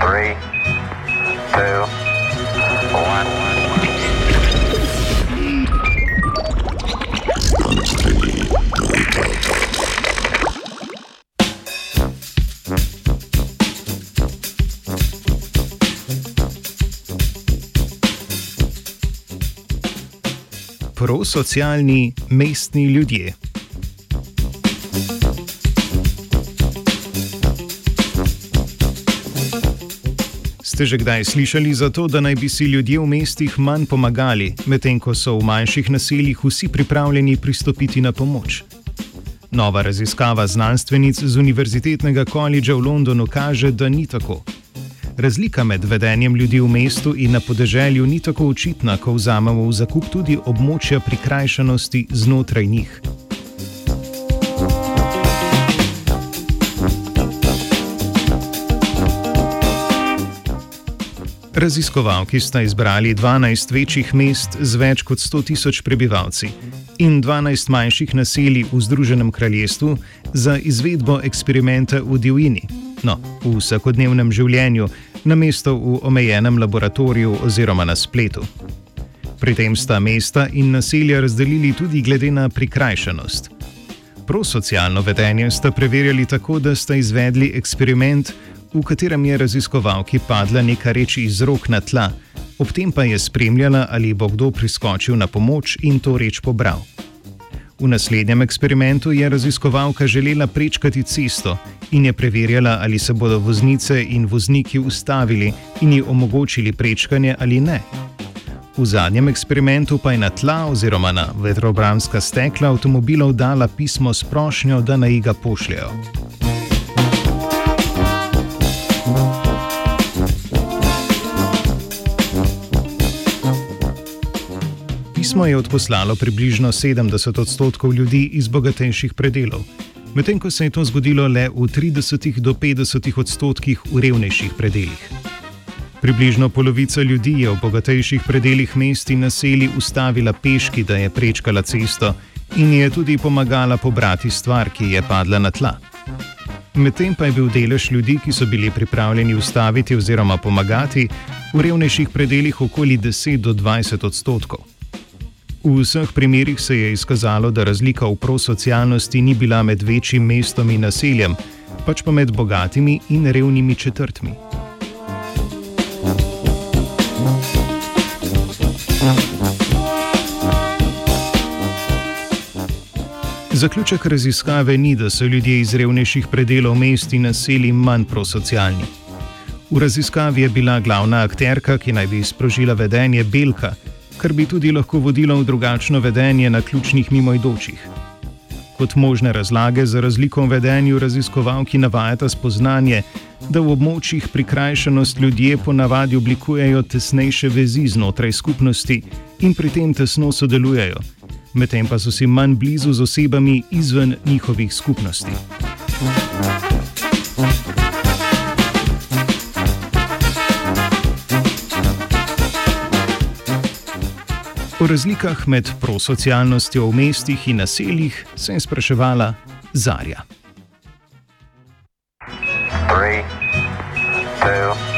Three, two, one. Prosocialni mestni ljudje. Ste že kdaj slišali za to, da naj bi si ljudje v mestih manj pomagali, medtem ko so v manjših naseljih vsi pripravljeni pristopiti na pomoč? Nova raziskava znanstvenic z Univerzitetnega koledža v Londonu kaže, da ni tako. Razlika med vedenjem ljudi v mestu in na podeželju ni tako očitna, ko vzamemo v zakup tudi območja prikrajšanosti znotraj njih. Raziskovalki sta izbrali 12 večjih mest z več kot 100 tisoč prebivalci in 12 manjših naselij v Združenem kraljestvu za izvedbo eksperimenta v divjini, no, v vsakodnevnem življenju, namesto v omejenem laboratoriju oziroma na spletu. Pri tem sta mesta in naselja razdelili tudi glede na prikrajšanost. Prosocialno vedenje sta preverjali tako, da sta izvedli eksperiment, v katerem je raziskovalki padla neka reč iz rok na tla, ob tem pa je spremljala, ali bo kdo priskočil na pomoč in to reč pobral. V naslednjem eksperimentu je raziskovalka želela prečkati cesto in je preverjala, ali se bodo voznice in vozniki ustavili in ji omogočili prečkanje ali ne. V zadnjem eksperimentu pa je na tla oziroma na vetrobranska stekla avtomobilov dala pismo s prošnjo, da naj ga pošljajo. Pismo je odposlalo približno 70 odstotkov ljudi iz bogatejših predelov, medtem ko se je to zgodilo le v 30 do 50 odstotkih v revnejših predeljih. Približno polovica ljudi je v bogatejših predeljih mest in naselij ustavila peški, da je prečkala cesto in je tudi pomagala pobrati stvar, ki je padla na tla. Medtem pa je bil delež ljudi, ki so bili pripravljeni ustaviti oziroma pomagati, v revnejših predeljih okoli 10 do 20 odstotkov. V vseh primerih se je izkazalo, da razlika v prosocialnosti ni bila med večjim mestom in naseljem, pač pa med bogatimi in revnimi četrtmi. Zaključek raziskave ni, da so ljudje iz revnejših predelov mest in naselij manj prosocialni. V raziskavi je bila glavna akterka, ki naj bi sprožila vedenje Belka, kar bi tudi lahko vodilo v drugačno vedenje na ključnih mimoidočih. Kot možne razlage za razliko v vedenju raziskovalki navajata spoznanje, da v območjih prikrajšanost ljudje ponavadi oblikujejo tesnejše vezi znotraj skupnosti in pri tem tesno sodelujejo, medtem pa so si manj blizu z osebami izven njihovih skupnosti. O razlikah med prosocialnostjo v mestih in naseljih sem spraševala Zarja. Three, two,